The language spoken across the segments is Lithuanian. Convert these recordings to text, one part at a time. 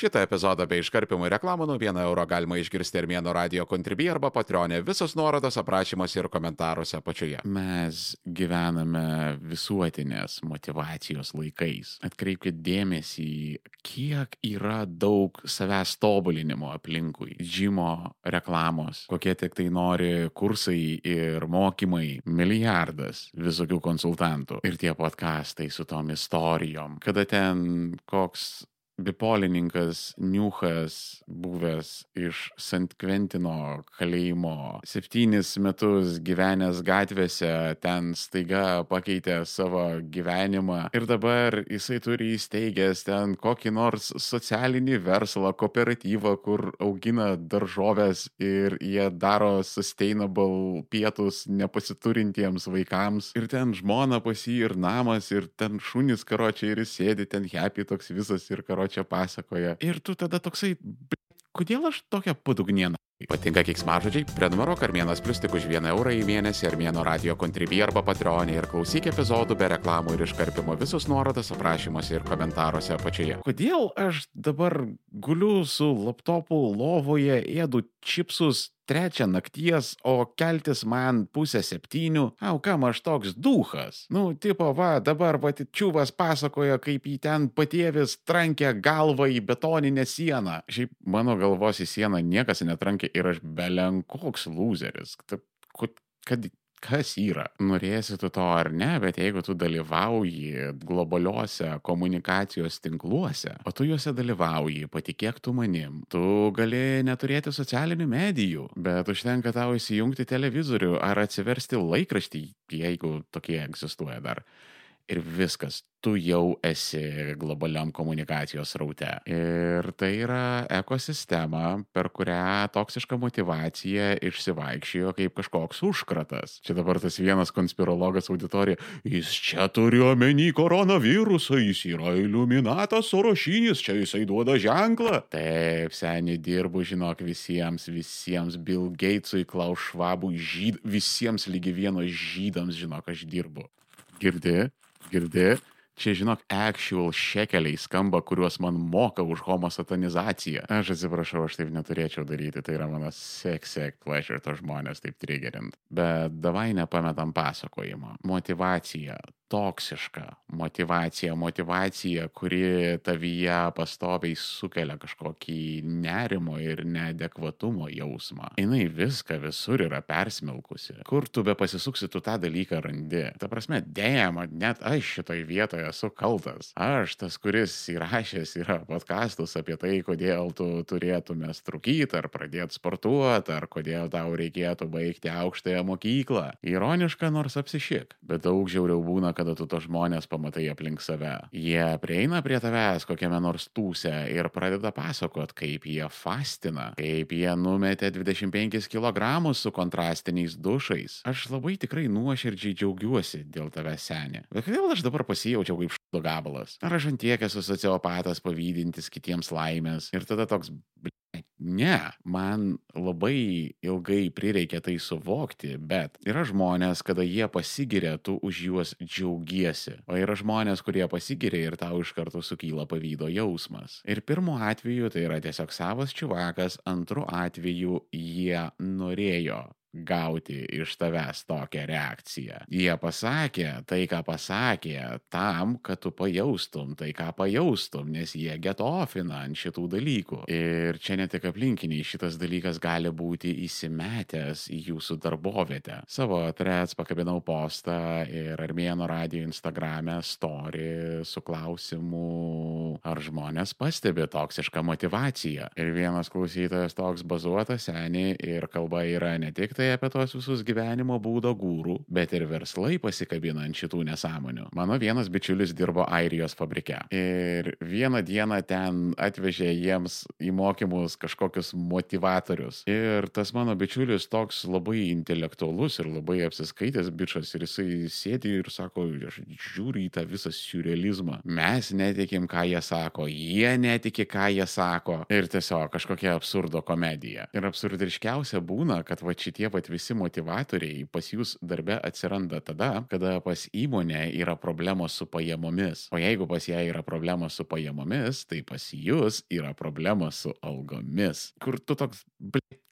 Šitą epizodą bei iškarpimų reklamų nuo 1 euro galima išgirsti Armėno radio kontribį arba patronė. Visos nuorodos aprašymuose ir komentaruose apačioje. Mes gyvename visuotinės motivacijos laikais. Atkreipkite dėmesį, kiek yra daug savęs tobulinimo aplinkui. Džimo reklamos, kokie tik tai nori kursai ir mokymai, milijardas visokių konsultantų. Ir tie podkastai su tom istorijom. Kada ten koks bipolininkas Niuchas, buvęs iš Sant Kventino kalėjimo, septynis metus gyvenęs gatvėse, ten staiga pakeitė savo gyvenimą ir dabar jisai turi įsteigęs ten kokį nors socialinį verslą, kooperatyvą, kur augina daržovės ir jie daro sustainable pietus nepasiturintiems vaikams. Ir ten žmona pas jį ir namas, ir ten šunys karočiai ir jis sėdi ten happy toks visas ir karočiai čia pasakoja. Ir tu tada toksai, kodėl aš tokia padugniena? Patinka kiksmažodžiai? Prenumeruok Armėnas Plus tik už 1 eurą į mėnesį Armėno radio kontribį arba patreonį ir klausyk epizodų be reklamų ir iškarpimo visus nuorodas aprašymuose ir komentaruose apačioje. Kodėl aš dabar guliu su laptopu lovoje, ėdu čipsus trečią nakties, o keltis man pusę septynių, au kam aš toks duhas. Nu, tipo, va, dabar patičiuvas pasakoja, kaip į ten patėvis trankė galvą į betoninę sieną. Šiaip mano galvos į sieną niekas netrankė ir aš belenkoks loseris. Kad kas yra. Norėsi tu to ar ne, bet jeigu tu dalyvauji globaliuose komunikacijos tinkluose, o tu juose dalyvauji, patikėk tu manim, tu gali neturėti socialinių medijų, bet užtenka tau įsijungti televizorių ar atsiversti laikraštį, jeigu tokie egzistuoja dar ir viskas, tu jau esi globaliam komunikacijos raute. Ir tai yra ekosistema, per kurią toksiška motivacija išsivaikščiojo kaip kažkoks užkratas. Čia dabar tas vienas konspirologas auditorija, jis čia turi omeny koronavirusą, jis yra iluminatas sorošinis, čia jisai duoda ženklą. Taip, seniai dirbu, žinok, visiems, visiems Bill Gatesui, Klaus Švabui, žyd, visiems lygi vieno žydams, žinok, aš dirbu. Girdi? Girdi, čia žinok, actual šekeliai skamba, kuriuos man moka už homo satanizaciją. Aš atsiprašau, aš taip neturėčiau daryti, tai yra mano sex pleasure to žmonės taip triggerint. Bet davai nepametam pasakojimo. Motivacija, toksiška motivacija, motivacija, kuri tavyje pastoviai sukelia kažkokį nerimo ir neadekvatumo jausmą. Jis viską visur yra persmelkusi. Kur tu be pasisuksi, tu tą dalyką randi. Ta prasme, dėjama, net aš šitoj vietoje esu kaltas. Aš tas, kuris įrašęs yra podkastus apie tai, kodėl tu turėtumės trukyti ar pradėti sportuoti, ar kodėl tau reikėtų baigti aukštąją mokyklą. Ironiška, nors apsišik, bet daug žiauriau būna, kada tu to žmonės pamatai aplink save. Jie prieina prie tavęs kokiame nors tūse ir pradeda pasakot, kaip jie fastina, kaip jie numetė 25 kg su kontrastiniais dušais. Aš labai tikrai nuoširdžiai džiaugiuosi dėl tavęs senė. Bet kodėl aš dabar pasijaučiau kaip šdo gabalas? Ar aš antiek esu sociopatas pavydintis kitiems laimės ir tada toks, Ne, man labai ilgai prireikė tai suvokti, bet yra žmonės, kada jie pasigiria, tu už juos džiaugiesi, o yra žmonės, kurie pasigiria ir tau iš karto sukyla pavydo jausmas. Ir pirmu atveju tai yra tiesiog savas čiuvakas, antru atveju jie norėjo gauti iš tavęs tokią reakciją. Jie pasakė tai, ką pasakė, tam, kad tu pajaustum tai, ką pajaustum, nes jie getofina ant šitų dalykų. Ir čia ne tik aplinkiniai, šitas dalykas gali būti įsimetęs į jūsų darbovietę. Savo atrets pakabinau postą ir Armėno radio Instagram'e story su klausimu, ar žmonės pastebi toksišką motivaciją. Ir vienas klausytojas toks bazuotas seniai ir kalba yra ne tik tai apie tos visus gyvenimo būdo gūrų, bet ir verslai pasikabina ant šitų nesąmonių. Mano vienas bičiulis dirbo Airijos fabrike. Ir vieną dieną ten atvežė jiems į mokymus kažkokius motivatorius. Ir tas mano bičiulis toks labai intelektualus ir labai apsiskaitęs bičias ir jisai sėdi ir sako, aš žiūriu į tą visą surrealizmą. Mes netikim, ką jie sako, jie netiki, ką jie sako. Ir tiesiog kažkokia absurdo komedija. Ir absurdiškiausia būna, kad va šitie pat visi motivatoriai pas jūs darbe atsiranda tada, kada pas įmonę yra problemos su pajamomis. O jeigu pas ją yra problemos su pajamomis, tai pas jūs yra problemos su algomis. Kur tu toks,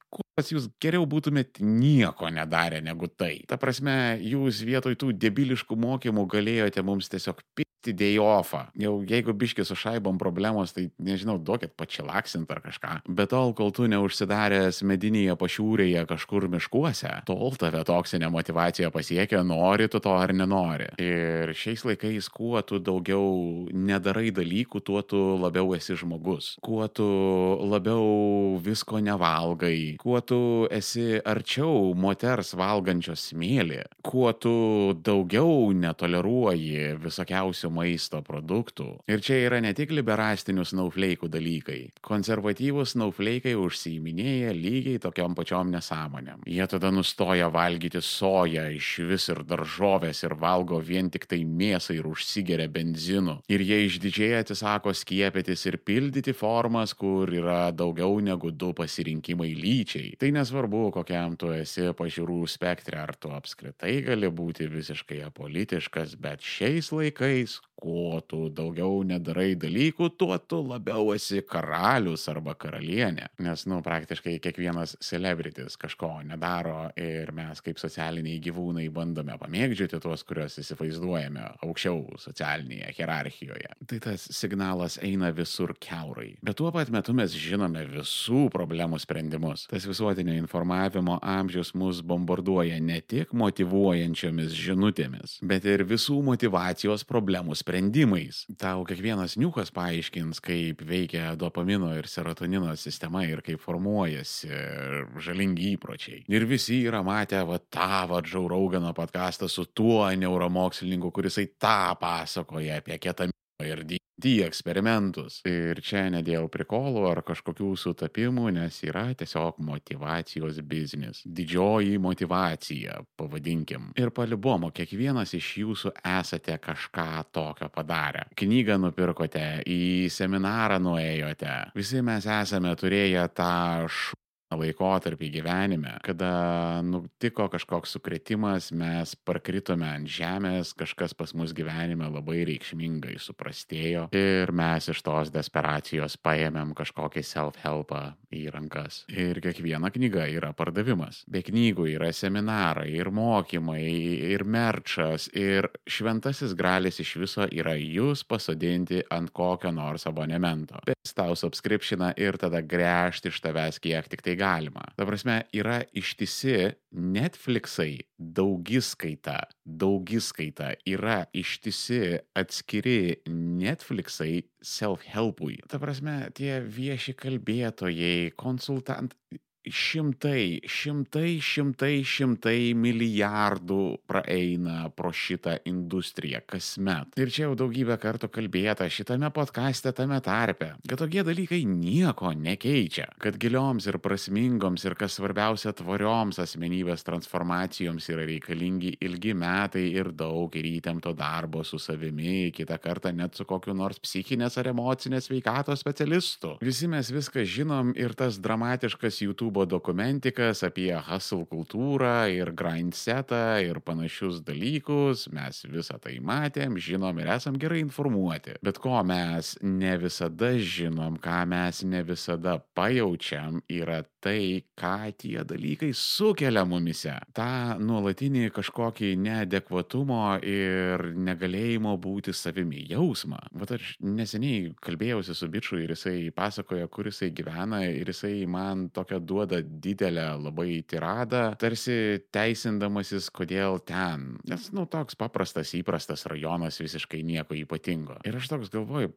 kuo pas jūs geriau būtumėt nieko nedarę negu tai. Ta prasme, jūs vietoj tų debiliškų mokymų galėjote mums tiesiog pikti day offą. Jau jeigu biški su šaibom problemos, tai nežinau, duokit pačilaksint ar kažką. Bet tol, kol tu neužsidaręs medinėje pašiūrėje kažkur miškuose, tol tave toksinė motivacija pasiekia, nori tu to ar nenori. Ir šiais laikais, kuo tu daugiau nedarai dalykų, tuo tu labiau esi žmogus. Kuo tu labiau visko nevalgai, kuo tu esi arčiau moters valgančios smėlį, kuo tu daugiau netoleruoji visokiausių maisto produktų. Ir čia yra ne tik liberastinių snaufleikų dalykai. Konservatyvūs snaufleikai užsiiminėja lygiai tokiam pačiom nesąmonėm. Jie tada nustoja valgyti soją iš vis ir daržovės ir valgo vien tik tai mėsą ir užsigeria benzinu. Ir jie išdidžiai atsisako skiepytis ir pildyti formas, kur yra daugiau negu du pasirinkimai lyčiai. Tai nesvarbu, kokiam tu esi pažiūrų spektre, ar tu apskritai gali būti visiškai apolitiškas, bet šiais laikais, kuo tu daugiau nedarai dalykų, tuo tu labiau esi karalius arba karalienė. Nes, nu, praktiškai kiekvienas celebritis kažko nedaro ir mes kaip socialiniai gyvūnai bandome pamėgdžioti tuos, kuriuos įsivaizduojame aukščiau socialinėje hierarchijoje. Tai tas signalas eina visur keurai. Bet tuo pat metu mes žinome visų problemų sprendimus. Tas visuotinio informavimo amžius mus bombarduoja ne tik motivuojančiomis žinutėmis, bet ir visų motivacijos problemų sprendimais. Tau kiekvienas niukas paaiškins, kaip veikia dopamino ir serotonino sistema ir kaip formuojasi žalingi įpročiai. Ir visi yra matę va tą va Džauraugano podcastą su tuo neuromokslininku, kuris tą pasakoja apie ketaminą ir D eksperimentus. Ir čia ne dėl prikolų ar kažkokių sutapimų, nes yra tiesiog motivacijos biznis. Didžioji motivacija, pavadinkim. Ir palibomo, kiekvienas iš jūsų esate kažką tokio padarę. Knygą nupirkote, į seminarą nuėjote. Visi mes esame turėję tą š laikotarpį gyvenime, kada nutiko kažkoks sukretimas, mes parkritome ant žemės, kažkas pas mus gyvenime labai reikšmingai suprastėjo ir mes iš tos desperacijos paėmėm kažkokį self-helpą į rankas. Ir kiekviena knyga yra pardavimas. Be knygų yra seminarai ir mokymai ir merčas ir šventasis gralis iš viso yra jūs pasodinti ant kokio nors abonemento. Pes tau subscriptioną ir tada gręžti iš tavęs kiek tik tai galima. Ta prasme, yra ištisi Netflixai, daugiskaita, daugiskaita, yra ištisi atskiri Netflixai self-helpui. Ta prasme, tie vieši kalbėtojai, konsultantai, šimtai, šimtai, šimtai, šimtai milijardų praeina pro šitą industriją kasmet. Ir čia jau daugybę kartų kalbėta šitame podkastė tame tarpe, kad tokie dalykai nieko nekeičia, kad gilioms ir prasmingoms ir kas svarbiausia tvarioms asmenybės transformacijoms yra reikalingi ilgi metai ir daug ir įtempto darbo su savimi, kitą kartą net su kokiu nors psichinės ar emocinės veikatos specialistu. Visi mes viską žinom ir tas dramatiškas YouTube dokumentikas apie hustle kultūrą ir grindsetą ir panašius dalykus. Mes visą tai matėm, žinom ir esam gerai informuoti. Bet ko mes ne visada žinom, ką mes ne visada pajaučiam, yra tai, ką tie dalykai sukelia mumise. Ta nuolatinį kažkokį neadekvatumo ir negalėjimo būti savimi jausmą. Vat aš neseniai kalbėjausi su bičiu ir jisai pasakoja, kur jisai gyvena ir jisai man tokią duoda didelę labai tiradą, tarsi teisindamasis, kodėl ten. Nes, nu, toks paprastas, įprastas rajonas visiškai nieko ypatingo. Ir aš toks galvoju,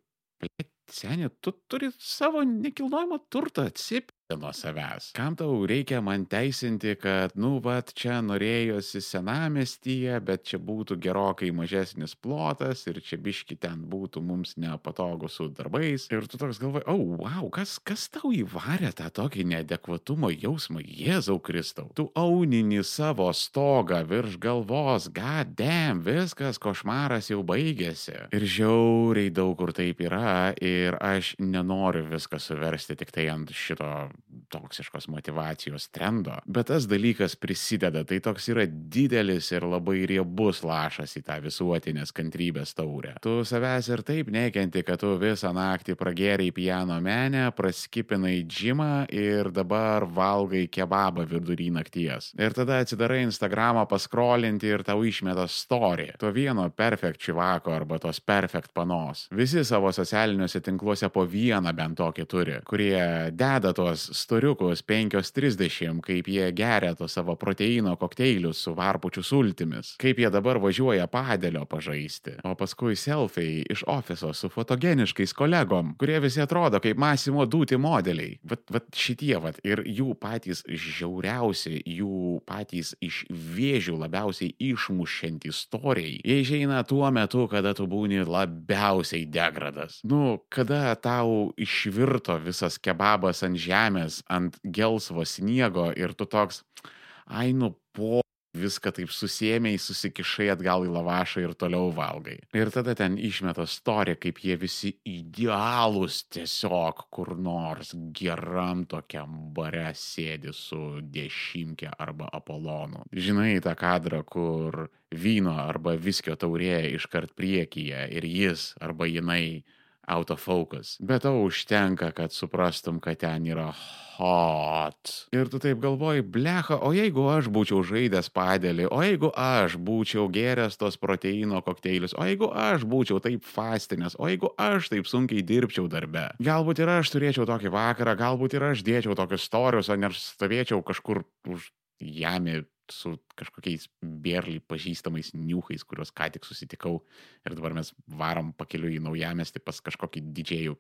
Senė, tu turi savo nekilnojamo turtą atsipti nuo savęs. Kam tau reikia man teisinti, kad, nu, va, čia norėjosi senamestyje, bet čia būtų gerokai mažesnis plotas ir čia biški ten būtų mums nepatogu su darbais. Ir tu toks galvoji, o, oh, wow, kas, kas tau įvarė tą tokį neadekvatumo jausmą, Jėzau Kristau. Tu aunini savo stogą virš galvos, damn, viskas, košmaras jau baigėsi. Ir žiauriai daug kur taip yra ir aš nenoriu viską suversti tik tai ant šito toksiškos motivacijos trendo, bet tas dalykas prisideda, tai toks yra didelis ir labai riebus lašas į tą visuotinės kantrybės taurę. Tu savęs ir taip nekenti, kad tu visą naktį pragėriai piano menę, praskipinai džimą ir dabar valgai kebabą vidury nakties. Ir tada atsidarai Instagramą paskrolinti ir tau išmeta story. To vieno perfect čivako arba tos perfect panos. Visi savo socialiniuose tinkluose po vieną bent tokį turi, kurie deda tuos storiukus 5.30, kaip jie geria to savo proteino kokteilius su varpučių sultimis, kaip jie dabar važiuoja padėlio pažaisti, o paskui selfiai iš ofiso su fotogeniškais kolegom, kurie visi atrodo kaip Masimo dūti modeliai. Vat, vat šitie, vat, ir jų patys žiauriausi, jų patys iš vėžių labiausiai išmušiantys istorijai. Jie išeina tuo metu, kada tu būni labiausiai degradas. Nu, kada tau išvirto visas kebabas ant žemės, ant gelsvo sniego ir tu toks, ai nu po viską taip susėmiai, susikišai atgal į lavašą ir toliau valgai. Ir tada ten išmeta istoriją, kaip jie visi idealūs tiesiog kur nors geram tokiam bare sėdi su dešimkė arba apolonu. Žinai tą kadrą, kur vyno arba viskio taurė iškart priekyje ir jis arba jinai out of focus. Bet to užtenka, kad suprastum, kad ten yra hot. Ir tu taip galvoji, blecha, o jeigu aš būčiau žaidęs padėlį, o jeigu aš būčiau geręs tos proteino kokteilius, o jeigu aš būčiau taip fastinės, o jeigu aš taip sunkiai dirbčiau darbe. Galbūt ir aš turėčiau tokį vakarą, galbūt ir aš dėčiau tokius storius, o ne stovėčiau kažkur už jamį su kažkokiais bėrliai pažįstamais niuchais, kuriuos ką tik susitikau ir dabar mes varom pakeliu į naujamestį pas kažkokį didžėjų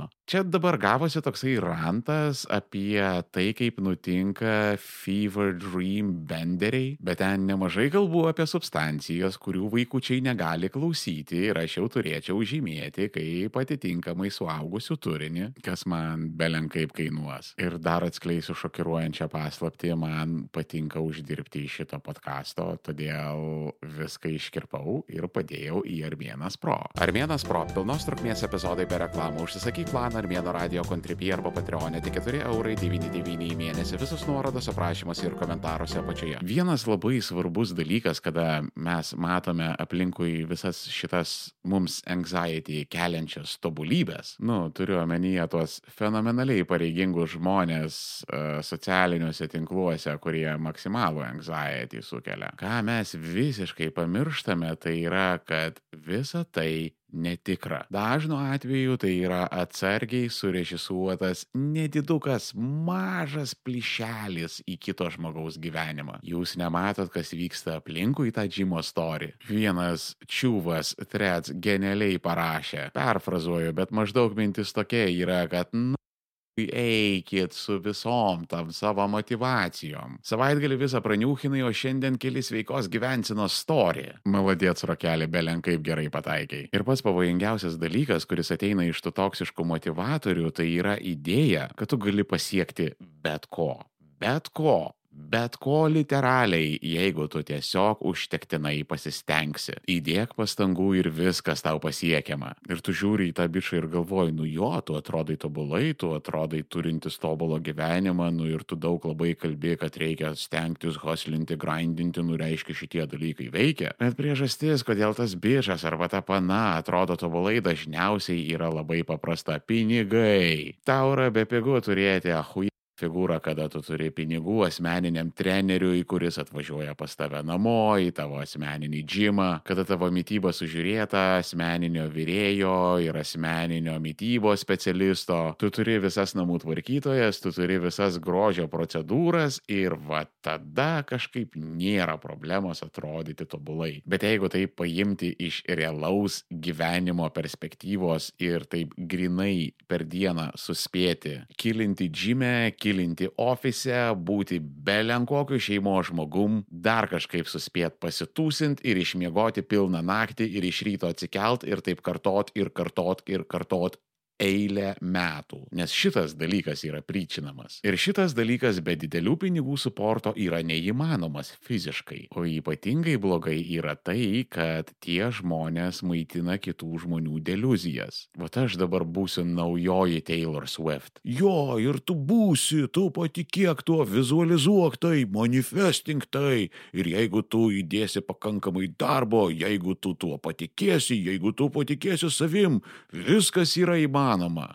Nu. Čia dabar gavosi toksai rantas apie tai, kaip nutinka fever dream benderiai, bet ten nemažai kalbų apie substancijas, kurių vaikučiai negali klausyti ir aš jau turėčiau žymėti kaip atitinkamai suaugusių turinį, kas man belenkaip kainuos. Ir dar atskleisiu šokiruojančią paslapti, man patinka uždirbti iš šito podkasto, todėl viską iškirpau ir padėjau į Armėnas Pro. Armėnas Pro pilnos trukmės epizodai be reklamų užsisakyk planą Armėno radio kontribį arba Patreonė tik 4 eurai 99 į mėnesį. Visus nuorodos aprašymuose ir komentaruose apačioje. Vienas labai svarbus dalykas, kada mes matome aplinkui visas šitas mums anxiety keliančias tobulybės, nu, turiu omenyje tuos fenomenaliai pareigingus žmonės uh, socialiniuose tinkluose, kurie maksimalų anxiety sukelia. Ką mes visiškai pamirštame, tai yra, kad visa tai netikra. Dažnu atveju tai yra atsargiai surežisuotas nedidukas mažas plyšelis į kito žmogaus gyvenimą. Jūs nematot, kas vyksta aplinkui tą džimo story. Vienas čiūvas threads genialiai parašė, perfrazuoju, bet maždaug mintis tokia yra, kad eikit su visom tam savo motivacijom. Savaitgalį visą praniūchinai, o šiandien keli sveikos gyvensinos storė. Maladėts rokelį belen kaip gerai pataikiai. Ir pats pavojingiausias dalykas, kuris ateina iš tų toksiškų motivatorių, tai yra idėja, kad tu gali pasiekti bet ko. Bet ko, Bet ko literaliai, jeigu tu tiesiog užtektinai pasistengsi. Įdėk pastangų ir viskas tau pasiekiama. Ir tu žiūri į tą bičią ir galvoji, nu jo, tu atrodai tobulai, tu atrodai turintis tobulo gyvenimą, nu ir tu daug labai kalbė, kad reikia stengtis, hoslinti, grindinti, nu reiškia šitie dalykai veikia. Bet priežastis, kodėl tas bičias arba ta pana atrodo tobulai, dažniausiai yra labai paprasta - pinigai. Tau yra bepigu turėti ahui figūrą, kada tu turi pinigų asmeniniam treneriui, kuris atvažiuoja pas tave namo, į tavo asmeninį džimą, kada tavo mytyba sužiūrėta, asmeninio vyrėjo ir asmeninio mytybos specialisto, tu turi visas namų tvarkytojas, tu turi visas grožio procedūras ir va tada kažkaip nėra problemos atrodyti tobulai. Bet jeigu tai paimti iš realaus gyvenimo perspektyvos ir taip grinai per dieną suspėti, kilinti džime, kilinti kilinti ofise, būti belenkokiu šeimos žmogum, dar kažkaip suspėt pasitūsint ir išmiegoti pilną naktį ir iš ryto atsikelt ir taip kartot ir kartot ir kartot eilę metų, nes šitas dalykas yra pričinamas. Ir šitas dalykas be didelių pinigų suporto yra neįmanomas fiziškai. O ypatingai blogai yra tai, kad tie žmonės maitina kitų žmonių deluzijas. Vat aš dabar būsiu naujoji Taylor Swift. Jo, ir tu būsi, tu patikėk tuo, vizualizuok tai, manifesting tai. Ir jeigu tu įdėsi pakankamai darbo, jeigu tu tuo patikėsi, jeigu tu patikėsi savim, viskas yra įmanoma.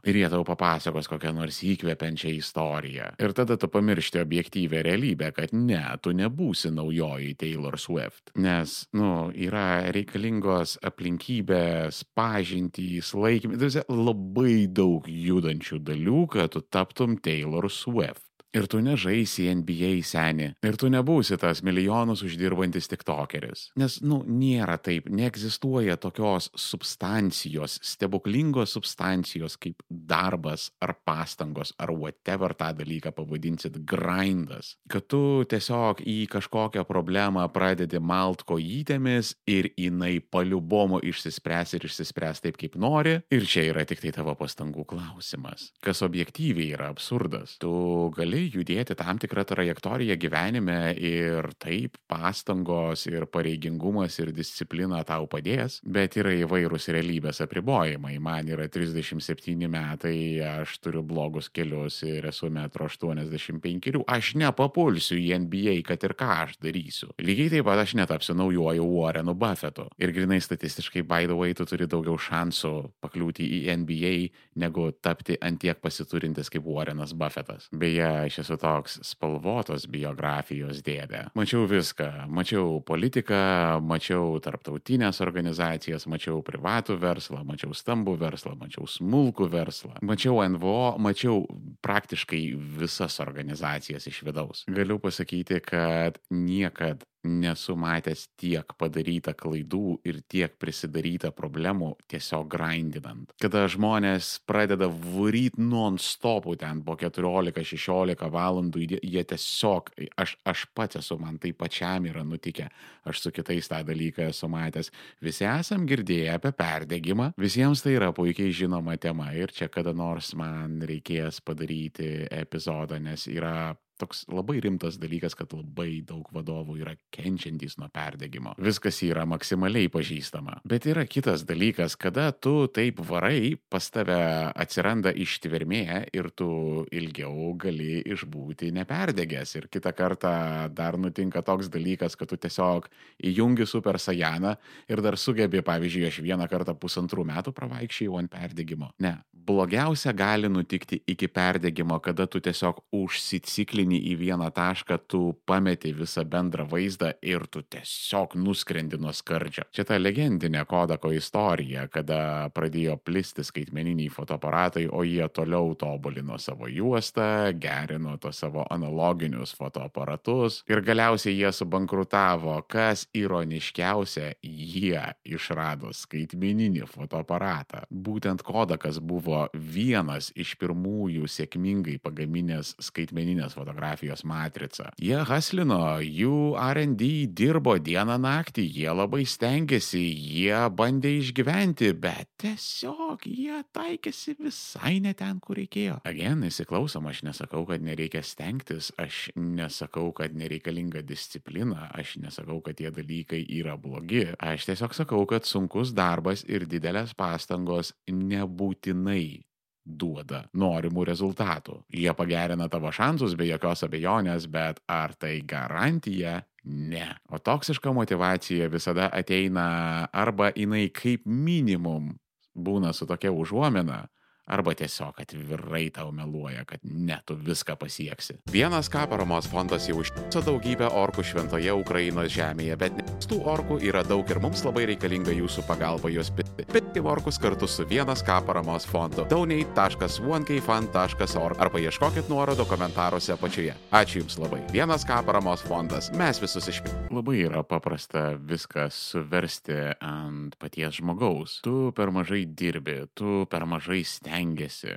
Ir jie tau papasakos kokią nors įkvepiančią istoriją. Ir tada tu pamiršti objektyvę realybę, kad ne, tu nebūsi naujoji Taylor Swift. Nes, nu, yra reikalingos aplinkybės, pažintys, laikymai. Labai daug judančių dalių, kad tu taptum Taylor Swift. Ir tu nežaisi NBA senį. Ir tu nebūsi tas milijonus uždirbantis tik tokeris. Nes, nu, nėra taip, neegzistuoja tokios substancijos, stebuklingos substancijos kaip darbas ar pastangos ar whatever tą dalyką pavadinsit grindas. Kad tu tiesiog į kažkokią problemą pradedi malt kojytėmis ir jinai paliubomo išsispręs ir išsispręs taip, kaip nori. Ir čia yra tik tai tavo pastangų klausimas. Kas objektyviai yra absurdas. Tu gali judėti tam tikrą trajektoriją gyvenime ir taip pastangos ir pareigingumas ir disciplina tau padės, bet yra įvairūs realybės apribojimai. Man yra 37 metai, aš turiu blogus kelius ir esu 1,85 m. Aš nepapulsiu į NBA, kad ir ką aš darysiu. Lygiai taip pat aš netapsiu naujoju Warrenu Buffetu. Ir grinai statistiškai, by the way, tu turi daugiau šansų pakliūti į NBA, negu tapti antiek pasiturintis kaip Warrenas Buffetas. Beje, aš esu toks spalvotos biografijos dėdė. Mačiau viską. Mačiau politiką, mačiau tarptautinės organizacijas, mačiau privatų verslą, mačiau stambų verslą, mačiau smulkų verslą, mačiau NVO, mačiau praktiškai visas organizacijas iš vidaus. Galiu pasakyti, kad niekad nesu matęs tiek padaryta klaidų ir tiek prisidaryta problemų tiesiog grindinant. Kada žmonės pradeda varyt non-stopų ten po 14-16 valandų, jie tiesiog, aš, aš pats esu, man tai pačiam yra nutikę, aš su kitais tą dalyką esu matęs. Visi esam girdėję apie perdegimą, visiems tai yra puikiai žinoma tema ir čia kada nors man reikės padaryti epizodą, nes yra toks labai rimtas dalykas, kad labai daug vadovų yra kenčiantys nuo perdegimo. Viskas yra maksimaliai pažįstama. Bet yra kitas dalykas, kada tu taip varai, pas tave atsiranda ištvermė ir tu ilgiau gali išbūti neperdegęs. Ir kitą kartą dar nutinka toks dalykas, kad tu tiesiog įjungi super sajaną ir dar sugebi, pavyzdžiui, aš vieną kartą pusantrų metų pravaikščiau ant perdegimo. Ne, blogiausia gali nutikti iki perdegimo, kada tu tiesiog užsiciklini į vieną tašką, tu pameti visą bendrą vaizdą ir tu tiesiog nuskrendi nuo skardžio. Čia ta legendinė Kodako istorija, kada pradėjo plisti skaitmeniniai fotoaparatai, o jie toliau tobulino savo juostą, gerino tos savo analoginius fotoaparatus ir galiausiai jie subankrutavo. Kas ironiškiausia, jie išrado skaitmeninį fotoaparatą. Būtent Kodakas buvo vienas iš pirmųjų sėkmingai pagaminęs skaitmeninės fotografijos matricą. Jie haslino, jų RD dirbo dieną naktį, jie labai stengiasi, jie bandė išgyventi, bet tiesiog jie taikėsi visai ne ten, kur reikėjo. Agen, įsiklausom, aš nesakau, kad nereikia stengtis, aš nesakau, kad nereikalinga disciplina, aš nesakau, kad tie dalykai yra blogi, aš tiesiog sakau, kad sunkus darbas ir didelės pastangos nebūtinai duoda norimų rezultatų. Jie pagerina tavo šansus be jokios abejonės, bet ar tai garantija? Ne. O toksiška motivacija visada ateina arba jinai kaip minimum būna su tokia užuomina, arba tiesiog atvirai tau meluoja, kad ne, tu viską pasieksi. Vienas ką paramos fondas jau užtiso daugybę orkų šventoje Ukrainos žemėje, bet tų orkų yra daug ir mums labai reikalinga jūsų pagalba juos pirkti. Pirkti orkus kartu su vienas ką paramos fondu. donate.onekfund.org arba ieškokit nuorodo komentaruose apačioje. Ačiū Jums labai. Vienas ką paramos fondas. Mes visus išpirkime. Labai yra paprasta viską suversti ant paties žmogaus. Tu per mažai dirbi, tu per mažai stengiasi.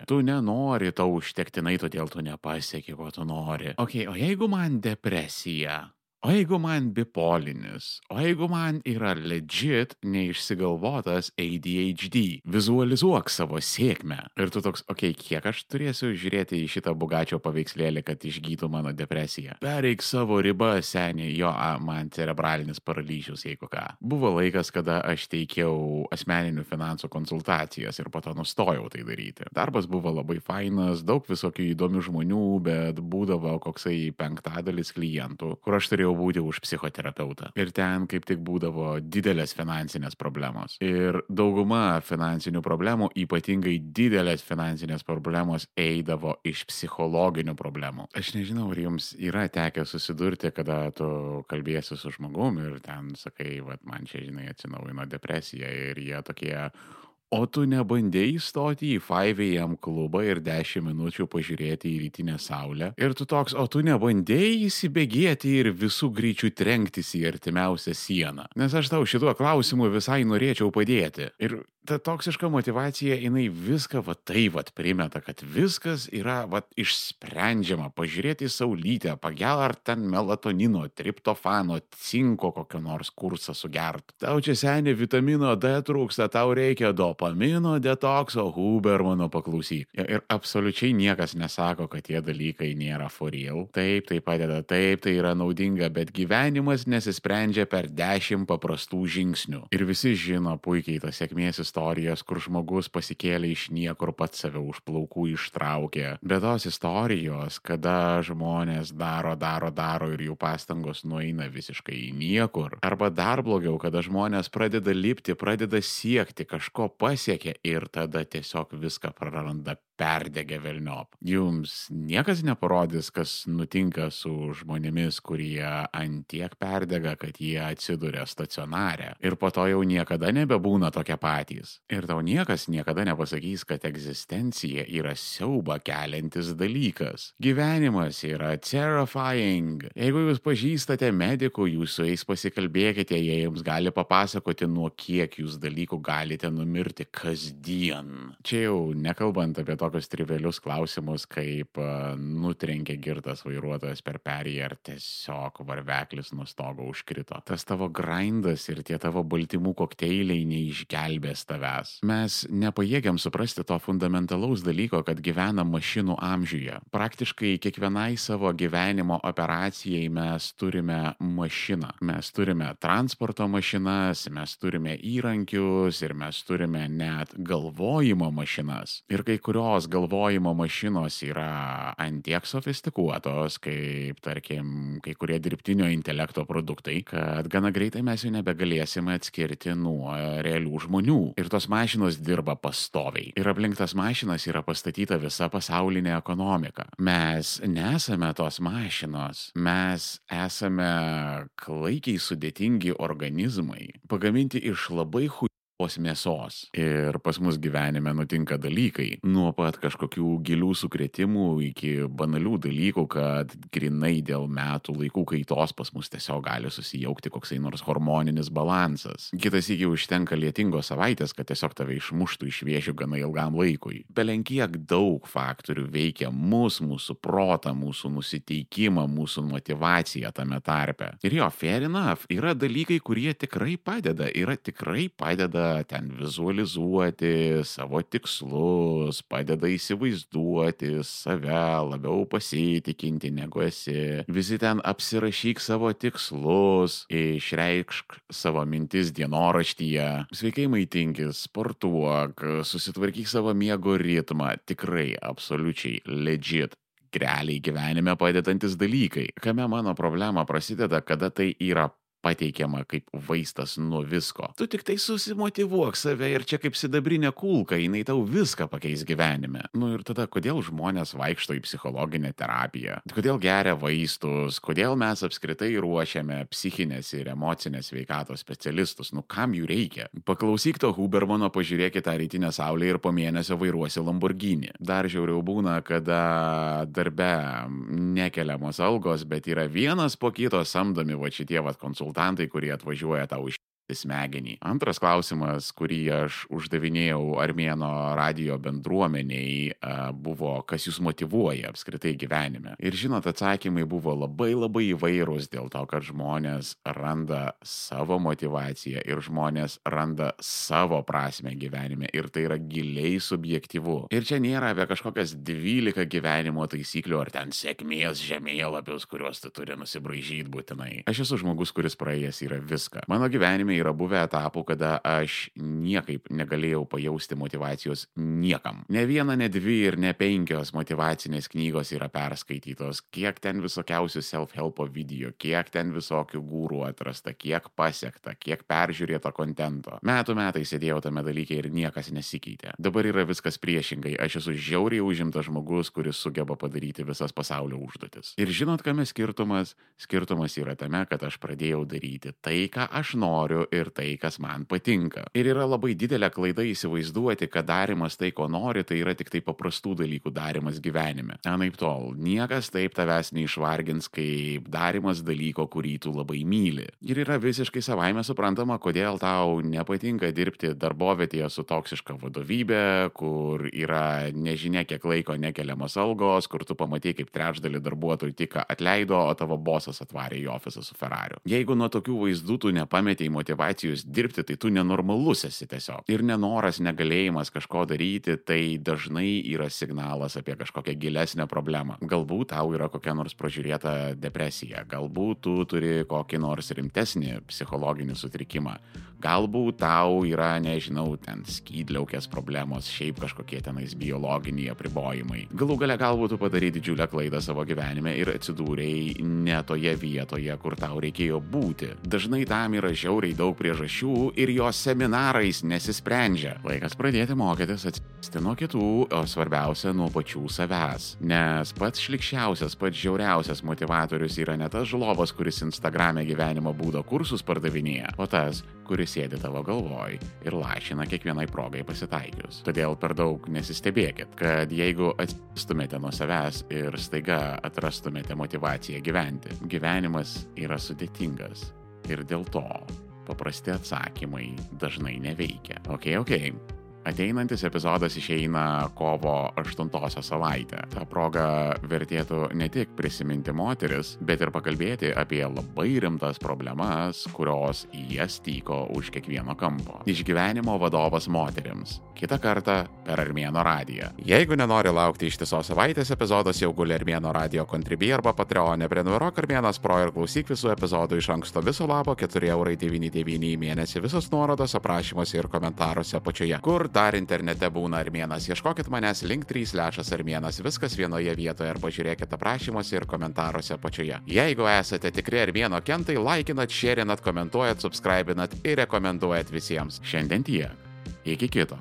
Tu nenori to užtektinai, todėl tu nepasieki, ko tu nori. Ok, o jeigu man depresija? O jeigu man bipolinis, o jeigu man yra legit neišsigalvotas ADHD, vizualizuok savo sėkmę. Ir tu toks, okei, okay, kiek aš turėsiu žiūrėti į šitą bugačio paveikslėlį, kad išgytų mano depresiją. Pereik savo ribą, seniai, jo, a, man cerebralinis paralyžius, jeigu ką. Buvo laikas, kada aš teikiau asmeninių finansų konsultacijas ir po to nustojau tai daryti. Darbas buvo labai fainas, daug visokių įdomių žmonių, bet būdavo koksai penktadalis klientų, kur aš turėjau būti už psichoterapeutą. Ir ten kaip tik būdavo didelės finansinės problemos. Ir dauguma finansinių problemų, ypatingai didelės finansinės problemos, eidavo iš psichologinių problemų. Aš nežinau, ar jums yra tekę susidurti, kada tu kalbėsi su žmogum ir ten sakai, va, man čia, žinai, atsinaujino depresija ir jie tokie, O tu nebandėjai įstoti į 5am klubą ir 10 minučių pažiūrėti į rytinę saulę? Ir tu toks, o tu nebandėjai įsibėgėti ir visų greičių trenktis į artimiausią sieną? Nes aš tau šituo klausimu visai norėčiau padėti. Ir ta toksiška motivacija, jinai viską va tai va primeta, kad viskas yra va išsprendžiama. Pažiūrėti į saulytę, pagel ar ten melatonino, triptofano, cinko kokio nors kursą sugert. Tau čia seniai vitamino D trūksta, tau reikia dopamino detokso, Hubermano paklausyk. Ir, absoliučiai niekas nesako, kad tie dalykai nėra for real. Taip, tai padeda, taip, tai yra naudinga, bet gyvenimas nesisprendžia per dešimt paprastų žingsnių. Ir visi žino puikiai tas sėkmės istorijas istorijas, kur žmogus pasikėlė iš niekur pats save už plaukų ištraukė. Bet tos istorijos, kada žmonės daro, daro, daro ir jų pastangos nueina visiškai į niekur. Arba dar blogiau, kada žmonės pradeda lipti, pradeda siekti, kažko pasiekia ir tada tiesiog viską praranda perdegę velniop. Jums niekas neparodys, kas nutinka su žmonėmis, kurie antiek perdega, kad jie atsiduria stacionarę. Ir po to jau niekada nebebūna tokie patys. Ir tau niekas niekada nepasakys, kad egzistencija yra siauba keliantis dalykas. Gyvenimas yra terrifying. Jeigu jūs pažįstate medikų, jūs su jais pasikalbėkite, jie jums gali papasakoti, nuo kiek jūs dalykų galite numirti kasdien. Čia jau nekalbant apie to, tokius trivelius klausimus, kaip nutrenkė girtas vairuotojas per perėją ar tiesiog varveklis nuo stogo užkrito. Tas tavo grindas ir tie tavo baltymų kokteiliai neišgelbės tavęs. Mes nepajėgiam suprasti to fundamentalaus dalyko, kad gyvenam mašinų amžiuje. Praktiškai kiekvienai savo gyvenimo operacijai mes turime mašiną. Mes turime transporto mašinas, mes turime įrankius ir mes turime net galvojimo mašinas. Ir kai kurios tos galvojimo mašinos yra antiek sofistikuotos, kaip, tarkim, kai kurie dirbtinio intelekto produktai, kad gana greitai mes jų nebegalėsime atskirti nuo realių žmonių. Ir tos mašinos dirba pastoviai. Ir aplink tas mašinas yra pastatyta visa pasaulinė ekonomika. Mes nesame tos mašinos, mes esame klaikiai sudėtingi organizmai, pagaminti iš labai hu tos mėsos. Ir pas mus gyvenime nutinka dalykai. Nuo pat kažkokių gilių sukretimų iki banalių dalykų, kad grinai dėl metų laikų kaitos pas mus tiesiog gali susijaukti koksai nors hormoninis balansas. Kitas iki užtenka lietingos savaitės, kad tiesiog tave išmuštų iš viešių gana ilgam laikui. Belenkiek daug faktorių veikia mus, mūsų protą, mūsų nusiteikimą, mūsų motivaciją tame tarpe. Ir jo, fair enough, yra dalykai, kurie tikrai padeda, yra tikrai padeda ten vizualizuoti savo tikslus, padeda įsivaizduoti save labiau pasitikinti negu esi. Visi ten apsirašyk savo tikslus, išreikšk savo mintis dienoraštyje, sveikai maitinkis, sportuok, susitvarkyk savo miego ritmą, tikrai absoliučiai legit realiai gyvenime padedantis dalykai. Kame mano problema prasideda, kada tai yra pateikiama kaip vaistas nuo visko. Tu tik tai susimotivuok save ir čia kaip sidabrinė kulka, jinai tau viską pakeis gyvenime. Nu ir tada, kodėl žmonės vaikšto į psichologinę terapiją? Kodėl geria vaistus? Kodėl mes apskritai ruošiame psichinės ir emocinės veikatos specialistus? Nu kam jų reikia? Paklausyk to Hubermano, pažiūrėk tą rytinę saulę ir po mėnesio vairuosi Lamborghini. Dar žiauriau būna, kada darbe nekeliamos algos, bet yra vienas po kito samdomi va šitie va konsultantai konsultantai, kurie atvažiuoja tau iš smegenį. Antras klausimas, kurį aš uždavinėjau Armėno radio bendruomeniai, buvo, kas jūs motivuoja apskritai gyvenime. Ir žinot, atsakymai buvo labai labai įvairūs dėl to, kad žmonės randa savo motivaciją ir žmonės randa savo prasme gyvenime. Ir tai yra giliai subjektivu. Ir čia nėra apie kažkokias 12 gyvenimo taisyklių ar ten sėkmės žemėlapius, kuriuos tu turi nusibražyti būtinai. Aš esu žmogus, kuris praėjęs yra viską. Mano gyvenime yra buvę etapų, kada aš niekaip negalėjau pajausti motivacijos niekam. Ne viena, ne dvi ir ne penkios motivacinės knygos yra perskaitytos, kiek ten visokiausių self-helpo video, kiek ten visokių gūrų atrasta, kiek pasiekta, kiek peržiūrėta kontento. Metų metai sėdėjau tame dalyke ir niekas nesikeitė. Dabar yra viskas priešingai. Aš esu žiauriai užimtas žmogus, kuris sugeba padaryti visas pasaulio užduotis. Ir žinot, kame skirtumas? Skirtumas yra tame, kad aš pradėjau daryti tai, ką aš noriu ir tai, kas man patinka. Ir yra labai didelė klaida įsivaizduoti, kad darimas tai, ko nori, tai yra tik tai paprastų dalykų darimas gyvenime. Anaip tol, niekas taip tavęs neišvargins, kaip darimas dalyko, kurį tu labai myli. Ir yra visiškai savaime suprantama, kodėl tau nepatinka dirbti darbovietėje su toksiška vadovybė, kur yra nežinia kiek laiko nekeliamas algos, kur tu pamatai, kaip trečdalį darbuotojų tik atleido, o tavo bosas atvarė į ofisą su Ferrariu. Jeigu nuo tokių vaizdų tu nepametėjai motivacijos dirbti, tai tu nenormalus esi tiesiog. Ir nenoras, negalėjimas kažko daryti, tai dažnai yra signalas apie kažkokią gilesnę problemą. Galbūt tau yra kokia nors pražiūrėta depresija, galbūt tu turi kokį nors rimtesnį psichologinį sutrikimą, galbūt tau yra, nežinau, ten skydliaukės problemos, šiaip kažkokie tenais biologiniai apribojimai. Galų gale galbūt tu padarai didžiulę klaidą savo gyvenime ir atsidūrėjai ne toje vietoje, kur tau reikėjo būti. Dažnai tam yra žiauriai daug priežasčių ir jos seminarais nesisprendžia. Laikas pradėti mokytis atsisti nuo kitų, o svarbiausia nuo pačių savęs. Nes pats šlikščiausias, pats žiauriausias motivatorius yra ne tas žlovas, kuris Instagram'e gyvenimo būdo kursus pardavinėja, o tas, kuris sėdi tavo galvoj ir lašina kiekvienai progai pasitaikius. Todėl per daug nesistebėkit, kad jeigu atsistumėte nuo savęs ir staiga atrastumėte motivaciją gyventi, gyvenimas yra sudėtingas ir dėl to paprasti atsakymai dažnai neveikia. Ok, ok. Ateinantis epizodas išeina kovo 8 savaitę. Ta proga vertėtų ne tik prisiminti moteris, bet ir pakalbėti apie labai rimtas problemas, kurios jas tyko už kiekvieno kampo. Išgyvenimo vadovas moteriams. Kita kartą per Armėno radiją. Jeigu nenori laukti ištisos savaitės, epizodas jau guli Armėno radio kontribį arba Patreon, prenumeruok Armėnas Pro ir klausyk visų epizodų iš anksto viso labo 4,99 į mėnesį. Visos nuorodos aprašymuose ir komentaruose apačioje. Kur dar internete būna armėnas. Ieškokit manęs link 3 lešas armėnas, viskas vienoje vietoje ar pažiūrėkite aprašymuose ir komentaruose apačioje. Jeigu esate tikri armėno kentai, laikinat, šėrinat, komentuojat, subscribinat ir rekomenduojat visiems. Šiandien tiek. Iki kito.